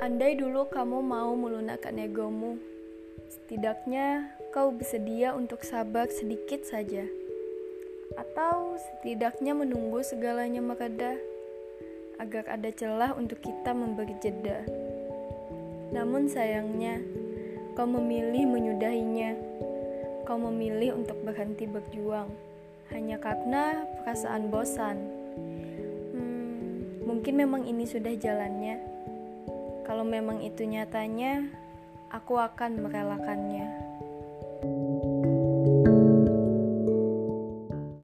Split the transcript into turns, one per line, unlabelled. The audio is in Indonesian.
Andai dulu kamu mau melunakkan egomu, setidaknya kau bersedia untuk sabar sedikit saja. Atau setidaknya menunggu segalanya mereda, agar ada celah untuk kita memberi jeda. Namun sayangnya, kau memilih menyudahinya. Kau memilih untuk berhenti berjuang, hanya karena perasaan bosan. Hmm, mungkin memang ini sudah jalannya kalau memang itu nyatanya, aku akan merelakannya.